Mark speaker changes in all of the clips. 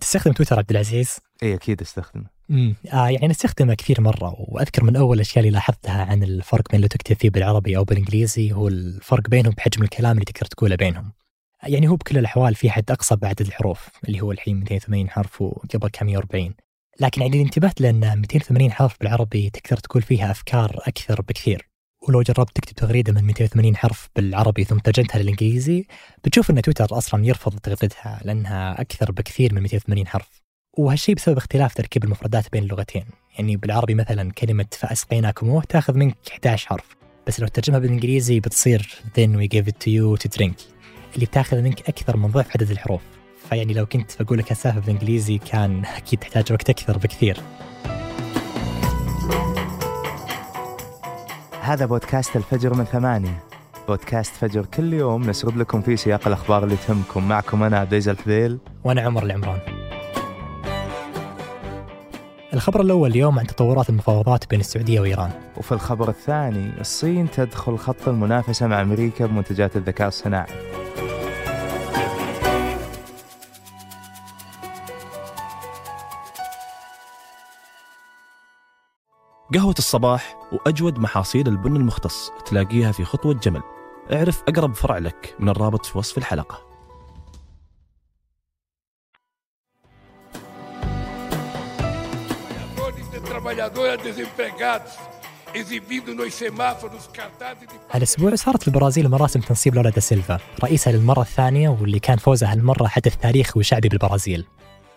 Speaker 1: تستخدم تويتر عبد العزيز؟
Speaker 2: اي أكيد أستخدمه
Speaker 1: امم آه يعني نستخدمه كثير مرة وأذكر من أول الاشياء اللي لاحظتها عن الفرق بين لو تكتب فيه بالعربي أو بالإنجليزي هو الفرق بينهم بحجم الكلام اللي تقدر تقوله بينهم. يعني هو بكل الأحوال في حد أقصى بعدد الحروف اللي هو الحين 280 حرف وقبل كان 140 لكن يعني انتبهت لأن 280 حرف بالعربي تقدر تقول فيها أفكار أكثر بكثير ولو جربت تكتب تغريدة من 280 حرف بالعربي ثم ترجمتها للإنجليزي بتشوف إن تويتر أصلا يرفض تغريدتها لأنها أكثر بكثير من 280 حرف. وهالشيء بسبب اختلاف تركيب المفردات بين اللغتين. يعني بالعربي مثلا كلمة فأسقيناكموه تأخذ منك 11 حرف. بس لو ترجمها بالإنجليزي بتصير then we gave it to you to drink اللي بتأخذ منك أكثر من ضعف عدد الحروف. فيعني لو كنت بقول لك السالفه بالانجليزي كان أكيد تحتاج وقت أكثر بكثير.
Speaker 2: هذا بودكاست الفجر من ثمانية. بودكاست فجر كل يوم نسرد لكم فيه سياق الأخبار اللي تهمكم. معكم أنا عبد العزيز الفذيل
Speaker 1: وأنا عمر العمران. الخبر الأول اليوم عن تطورات المفاوضات بين السعودية وإيران.
Speaker 2: وفي الخبر الثاني الصين تدخل خط المنافسة مع أمريكا بمنتجات الذكاء الصناعي.
Speaker 3: قهوة الصباح وأجود محاصيل البن المختص تلاقيها في خطوة جمل اعرف أقرب فرع لك من الرابط في وصف الحلقة
Speaker 1: هالاسبوع صارت البرازيل مراسم تنصيب لولا دا سيلفا رئيسها للمرة الثانية واللي كان فوزها هالمرة حدث تاريخي وشعبي بالبرازيل.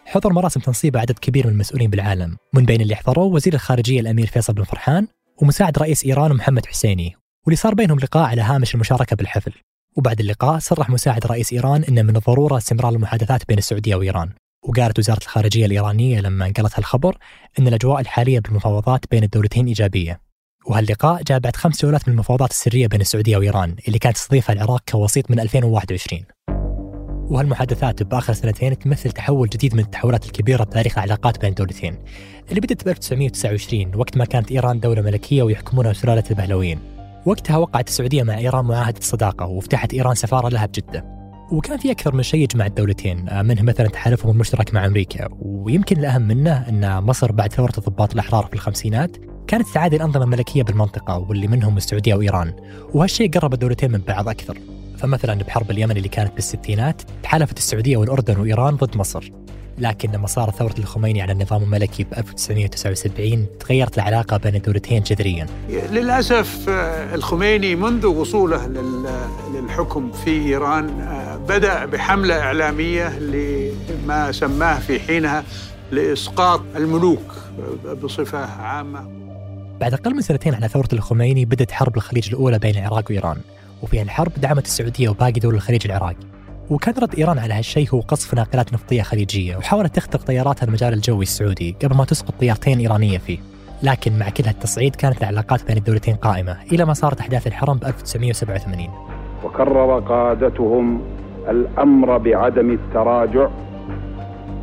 Speaker 1: حضر مراسم تنصيب عدد كبير من المسؤولين بالعالم، من بين اللي حضروا وزير الخارجية الأمير فيصل بن فرحان ومساعد رئيس إيران محمد حسيني، واللي صار بينهم لقاء على هامش المشاركة بالحفل. وبعد اللقاء صرح مساعد رئيس إيران ان من الضرورة استمرار المحادثات بين السعودية وإيران. وقالت وزارة الخارجية الإيرانية لما انقلت هالخبر إن الأجواء الحالية بالمفاوضات بين الدولتين إيجابية. وهاللقاء جاء بعد خمس جولات من المفاوضات السرية بين السعودية وإيران اللي كانت تستضيفها العراق كوسيط من 2021. وهالمحادثات بآخر سنتين تمثل تحول جديد من التحولات الكبيرة بتاريخ العلاقات بين الدولتين اللي بدت ب 1929 وقت ما كانت إيران دولة ملكية ويحكمونها سلالة البهلويين. وقتها وقعت السعودية مع إيران معاهدة صداقة وفتحت إيران سفارة لها بجدة. وكان في أكثر من شيء يجمع الدولتين آه، منه مثلا تحالفهم المشترك مع أمريكا ويمكن الأهم منه إن مصر بعد ثورة الضباط الأحرار في الخمسينات كانت تعادل الانظمه الملكيه بالمنطقة واللي منهم السعودية وإيران وهالشيء قرب الدولتين من بعض أكثر فمثلا بحرب اليمن اللي كانت بالستينات تحالفت السعودية والأردن وإيران ضد مصر. لكن لما صارت ثورة الخميني على النظام الملكي ب 1979 تغيرت العلاقة بين الدولتين جذريا.
Speaker 4: للأسف آه، الخميني منذ وصوله لل- للحكم في إيران آه، بدأ بحملة إعلامية لما سماه في حينها لإسقاط الملوك بصفة عامة.
Speaker 1: بعد أقل من سنتين على ثورة الخميني بدت حرب الخليج الأولى بين العراق وإيران. وفي الحرب دعمت السعودية وباقي دول الخليج العراق. وكان رد إيران على هالشيء هو قصف ناقلات نفطية خليجية وحاولت تخترق طياراتها المجال الجوي السعودي قبل ما تسقط طيارتين إيرانية فيه. لكن مع كل هالتصعيد كانت العلاقات بين الدولتين قائمة إلى ما صارت أحداث الحرم ب 1987
Speaker 5: وكرر قادتهم الأمر بعدم التراجع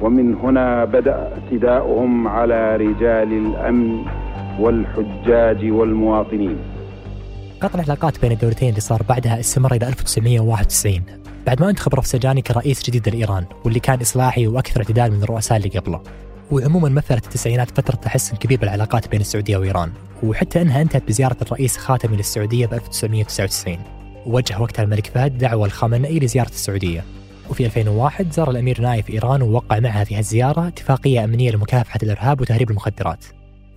Speaker 5: ومن هنا بدأ اعتداؤهم على رجال الأمن والحجاج والمواطنين.
Speaker 1: قطع العلاقات بين الدولتين اللي صار بعدها استمر إلى 1991 بعد ما انتخب رفسنجاني كرئيس جديد لإيران واللي كان إصلاحي وأكثر اعتدال من الرؤساء اللي قبله. وعموما مثلت التسعينات فترة تحسن كبير بالعلاقات بين السعودية وإيران وحتى أنها انتهت بزيارة الرئيس خاتمي للسعودية ب 1999 ووجه وقتها الملك فهد دعوة الخامنئي لزيارة السعودية. وفي 2001 زار الأمير نايف إيران ووقع معها في هالزيارة اتفاقية أمنية لمكافحة الإرهاب وتهريب المخدرات.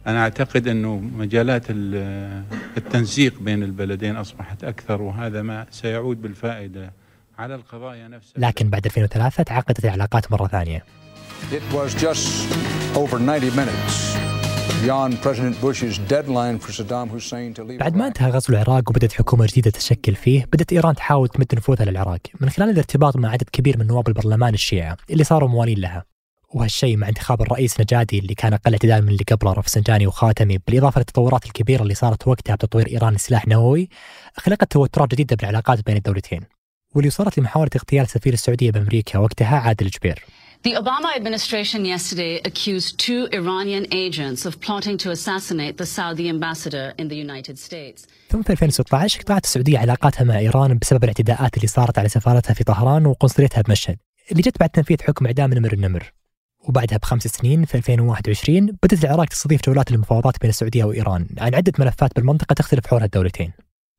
Speaker 6: أنا أعتقد أنه مجالات ال- التنسيق بين البلدين أصبحت أكثر وهذا ما سيعود بالفائدة على القضايا نفسها
Speaker 1: لكن بعد 2003 تعقدت العلاقات مرة ثانية
Speaker 7: It was just over 90 minutes beyond President Bush's deadline for Saddam Hussein to leave.
Speaker 1: بعد ما. انتهى غزو العراق وبدت حكومة جديدة تشكل فيه بدأت إيران تحاول تمد نفوذها للعراق من خلال الارتباط مع عدد كبير من نواب البرلمان الشيعة اللي صاروا موالين لها وهالشيء مع انتخاب الرئيس نجادي اللي كان أقل اعتدال من اللي قبله رفسنجاني وخاتمي بالإضافة للتطورات الكبيرة اللي صارت وقتها بتطوير إيران لسلاح نووي خلقت توترات جديدة بالعلاقات بين الدولتين. واللي وصلت لمحاولة اغتيال سفير السعودية بأمريكا وقتها عادل جبير.
Speaker 8: The Obama administration yesterday accused two Iranian agents of plotting to assassinate the Saudi ambassador in the United States.
Speaker 1: ثم في 2016 قطعت السعودية علاقاتها مع إيران بسبب الاعتداءات اللي صارت على سفارتها في طهران وقنصليتها بمشهد اللي جت بعد تنفيذ حكم إعدام نمر النمر. وبعدها بخمس سنين في 2021 بدأت العراق تستضيف جولات المفاوضات بين السعودية وإيران عن عدة ملفات بالمنطقة تختلف حولها الدولتين.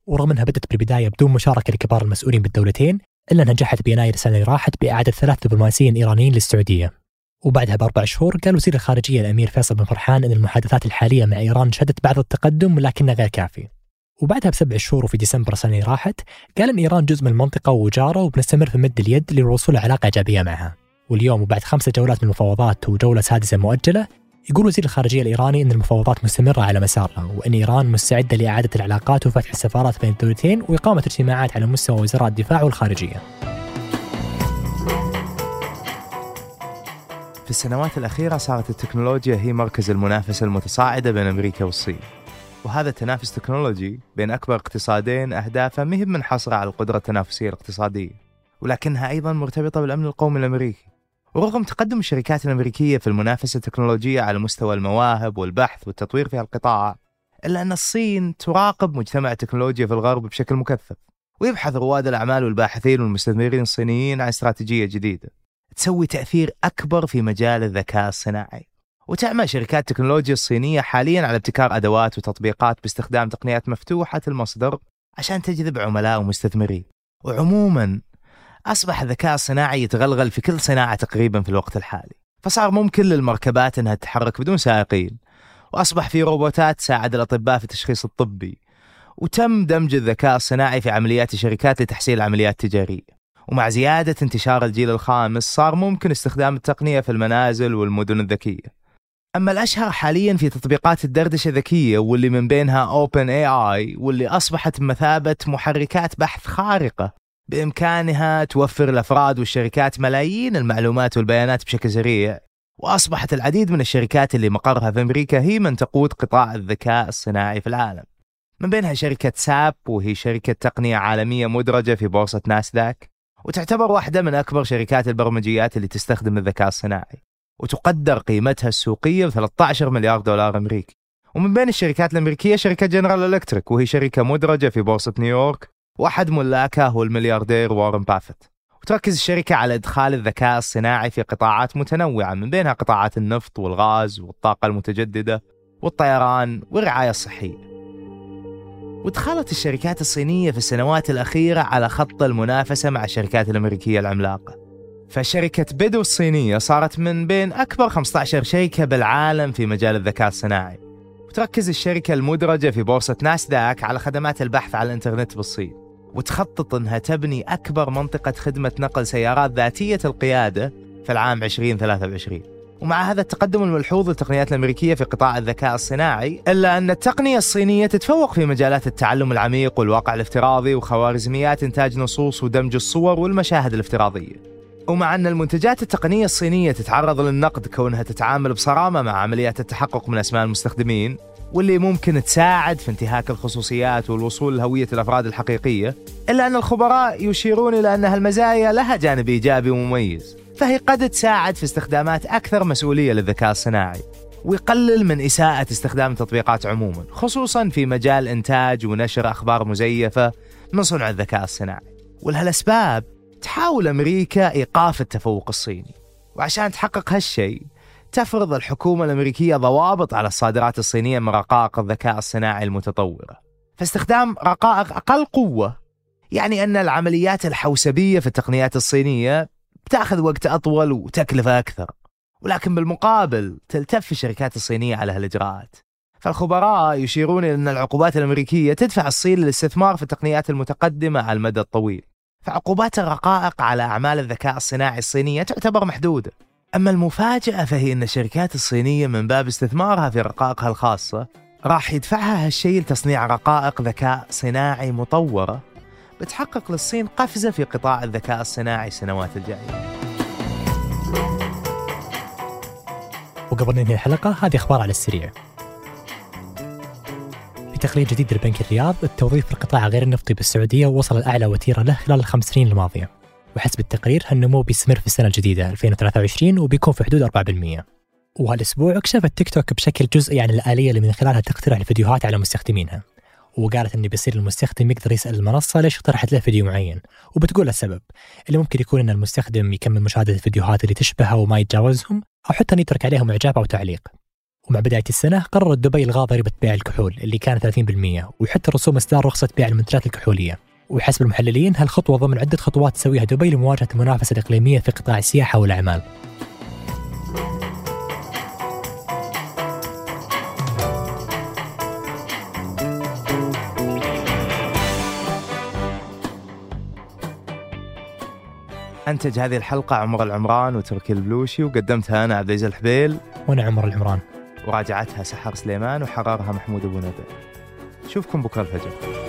Speaker 1: ورغم أنها بدأت بالبداية بدون مشاركة لكبار المسؤولين بالدولتين إلا أنها نجحت بيناير السنة اللي راحت بإعادة ثلاث دبلوماسيين إيرانيين للسعودية. وبعدها بأربع شهور قال وزير الخارجية الأمير فيصل بن فرحان أن المحادثات الحالية مع إيران شهدت بعض التقدم لكنه غير كافي وبعدها بسبع شهور وفي ديسمبر السنة اللي راحت قال أن إيران جزء من المنطقة وجارة وبنستمر في مد اليد للوصول لعلاقة إيجابية معها. واليوم وبعد خمسة جولات من المفاوضات وجولة سادسة مؤجلة يقول وزير الخارجية الإيراني أن المفاوضات مستمرة على مسارها وأن إيران مستعدة لإعادة العلاقات وفتح السفارات بين الدولتين وإقامة اجتماعات على مستوى وزراء الدفاع والخارجية.
Speaker 2: في السنوات الأخيرة صارت التكنولوجيا هي مركز المنافسة المتصاعدة بين أمريكا والصين. وهذا التنافس التكنولوجي بين أكبر اقتصادين أهدافه مهم منحصرة على القدرة التنافسية الاقتصادية. ولكنها أيضا مرتبطة بالأمن القومي الأمريكي. ورغم تقدم الشركات الأمريكية في المنافسة التكنولوجية على مستوى المواهب والبحث والتطوير في القطاع إلا أن الصين تراقب مجتمع التكنولوجيا في الغرب بشكل مكثف ويبحث رواد الأعمال والباحثين والمستثمرين الصينيين عن استراتيجية جديدة تسوي تأثير أكبر في مجال الذكاء الصناعي. وتعمل شركات التكنولوجيا الصينية حاليا على ابتكار أدوات وتطبيقات باستخدام تقنيات مفتوحة المصدر عشان تجذب عملاء ومستثمرين. وعموما أصبح الذكاء الصناعي يتغلغل في كل صناعة تقريبا في الوقت الحالي. فصار ممكن للمركبات أنها تتحرك بدون سائقين. وأصبح في روبوتات تساعد الأطباء في التشخيص الطبي. وتم دمج الذكاء الصناعي في عمليات الشركات لتحسين العمليات التجارية. ومع زيادة انتشار الجيل الخامس صار ممكن استخدام التقنية في المنازل والمدن الذكية. أما الأشهر حاليا في تطبيقات الدردشة الذكية واللي من بينها Open AI واللي أصبحت بمثابة محركات بحث خارقة بإمكانها توفر الأفراد والشركات ملايين المعلومات والبيانات بشكل سريع. وأصبحت العديد من الشركات اللي مقرها في أمريكا هي من تقود قطاع الذكاء الصناعي في العالم. من بينها شركة ساب وهي شركة تقنية عالمية مدرجة في بورصة ناسداك وتعتبر واحدة من أكبر شركات البرمجيات اللي تستخدم الذكاء الصناعي. وتقدر قيمتها السوقية ب 13 مليار دولار أمريكي. ومن بين الشركات الأمريكية شركة جنرال إلكتريك وهي شركة مدرجة في بورصة نيويورك وأحد ملاكها هو الملياردير وارن بافيت. وتركز الشركة على إدخال الذكاء الصناعي في قطاعات متنوعة من بينها قطاعات النفط والغاز والطاقة المتجددة والطيران والرعاية الصحية. ودخلت الشركات الصينية في السنوات الأخيرة على خط المنافسة مع الشركات الأمريكية العملاقة. فشركة بيدو الصينية صارت من بين أكبر 15 شركة بالعالم في مجال الذكاء الصناعي. وتركز الشركة المدرجة في بورصة ناسداك على خدمات البحث على الإنترنت بالصين. وتخطط أنها تبني أكبر منطقة خدمة نقل سيارات ذاتية القيادة في العام 2023 ومع هذا التقدم الملحوظ للتقنيات الأمريكية في قطاع الذكاء الصناعي إلا أن التقنية الصينية تتفوق في مجالات التعلم العميق والواقع الافتراضي وخوارزميات إنتاج نصوص ودمج الصور والمشاهد الافتراضية. ومع أن المنتجات التقنية الصينية تتعرض للنقد كونها تتعامل بصرامة مع عمليات التحقق من أسماء المستخدمين واللي ممكن تساعد في انتهاك الخصوصيات والوصول لهوية الأفراد الحقيقية إلا أن الخبراء يشيرون إلى أن هالمزايا لها جانب إيجابي ومميز فهي قد تساعد في استخدامات أكثر مسؤولية للذكاء الصناعي ويقلل من إساءة استخدام التطبيقات عموما خصوصا في مجال إنتاج ونشر أخبار مزيفة من صنع الذكاء الصناعي. ولهالأسباب تحاول أمريكا إيقاف التفوق الصيني. وعشان تحقق هالشيء تفرض الحكومة الأمريكية ضوابط على الصادرات الصينية من رقائق الذكاء الصناعي المتطورة. فاستخدام رقائق أقل قوة يعني أن العمليات الحوسبية في التقنيات الصينية بتأخذ وقت أطول وتكلفة أكثر. ولكن بالمقابل تلتف الشركات الصينية على هالإجراءات. فالخبراء يشيرون إلى أن العقوبات الأمريكية تدفع الصين للاستثمار في التقنيات المتقدمة على المدى الطويل. فعقوبات الرقائق على أعمال الذكاء الصناعي الصينية تعتبر محدودة. أما المفاجأة فهي أن الشركات الصينية من باب استثمارها في رقائقها الخاصة راح يدفعها هالشيء لتصنيع رقائق ذكاء صناعي مطورة بتحقق للصين قفزة في قطاع الذكاء الصناعي السنوات الجاية.
Speaker 1: وقبل ننهي الحلقة هذه أخبار على السريع. تقرير جديد لبنك الرياض التوظيف في القطاع غير النفطي بالسعودية وصل الأعلى وتيرة له خلال الخمس سنين الماضية. وحسب التقرير هالنمو بيستمر في السنة الجديدة 2023 وبيكون في حدود 4% وهالأسبوع كشفت تيك توك بشكل جزئي عن الآلية اللي من خلالها تقترح الفيديوهات على مستخدمينها وقالت انه بيصير المستخدم يقدر يسأل المنصة ليش اقترحت له فيديو معين وبتقول السبب اللي ممكن يكون إن المستخدم يكمل مشاهدة الفيديوهات اللي تشبهه وما يتجاوزهم أو حتى أن يترك عليهم إعجاب أو تعليق. ومع بداية السنة قررت دبي إلغاء ضريبة بيع الكحول اللي كانت 30% وحتى رسوم إصدار رخصة بيع المنتجات الكحولية. وحسب المحللين هالخطوة ضمن عدة خطوات تسويها دبي لمواجهة المنافسة الإقليمية في قطاع السياحة والأعمال.
Speaker 2: أنتج هذه الحلقة عمر العمران وتركي البلوشي وقدمتها أنا عبد العزيز الحبيل.
Speaker 1: وأنا عمر العمران.
Speaker 2: وراجعتها سحر سليمان وحررها محمود أبو ندى نشوفكم بكرة الفجر.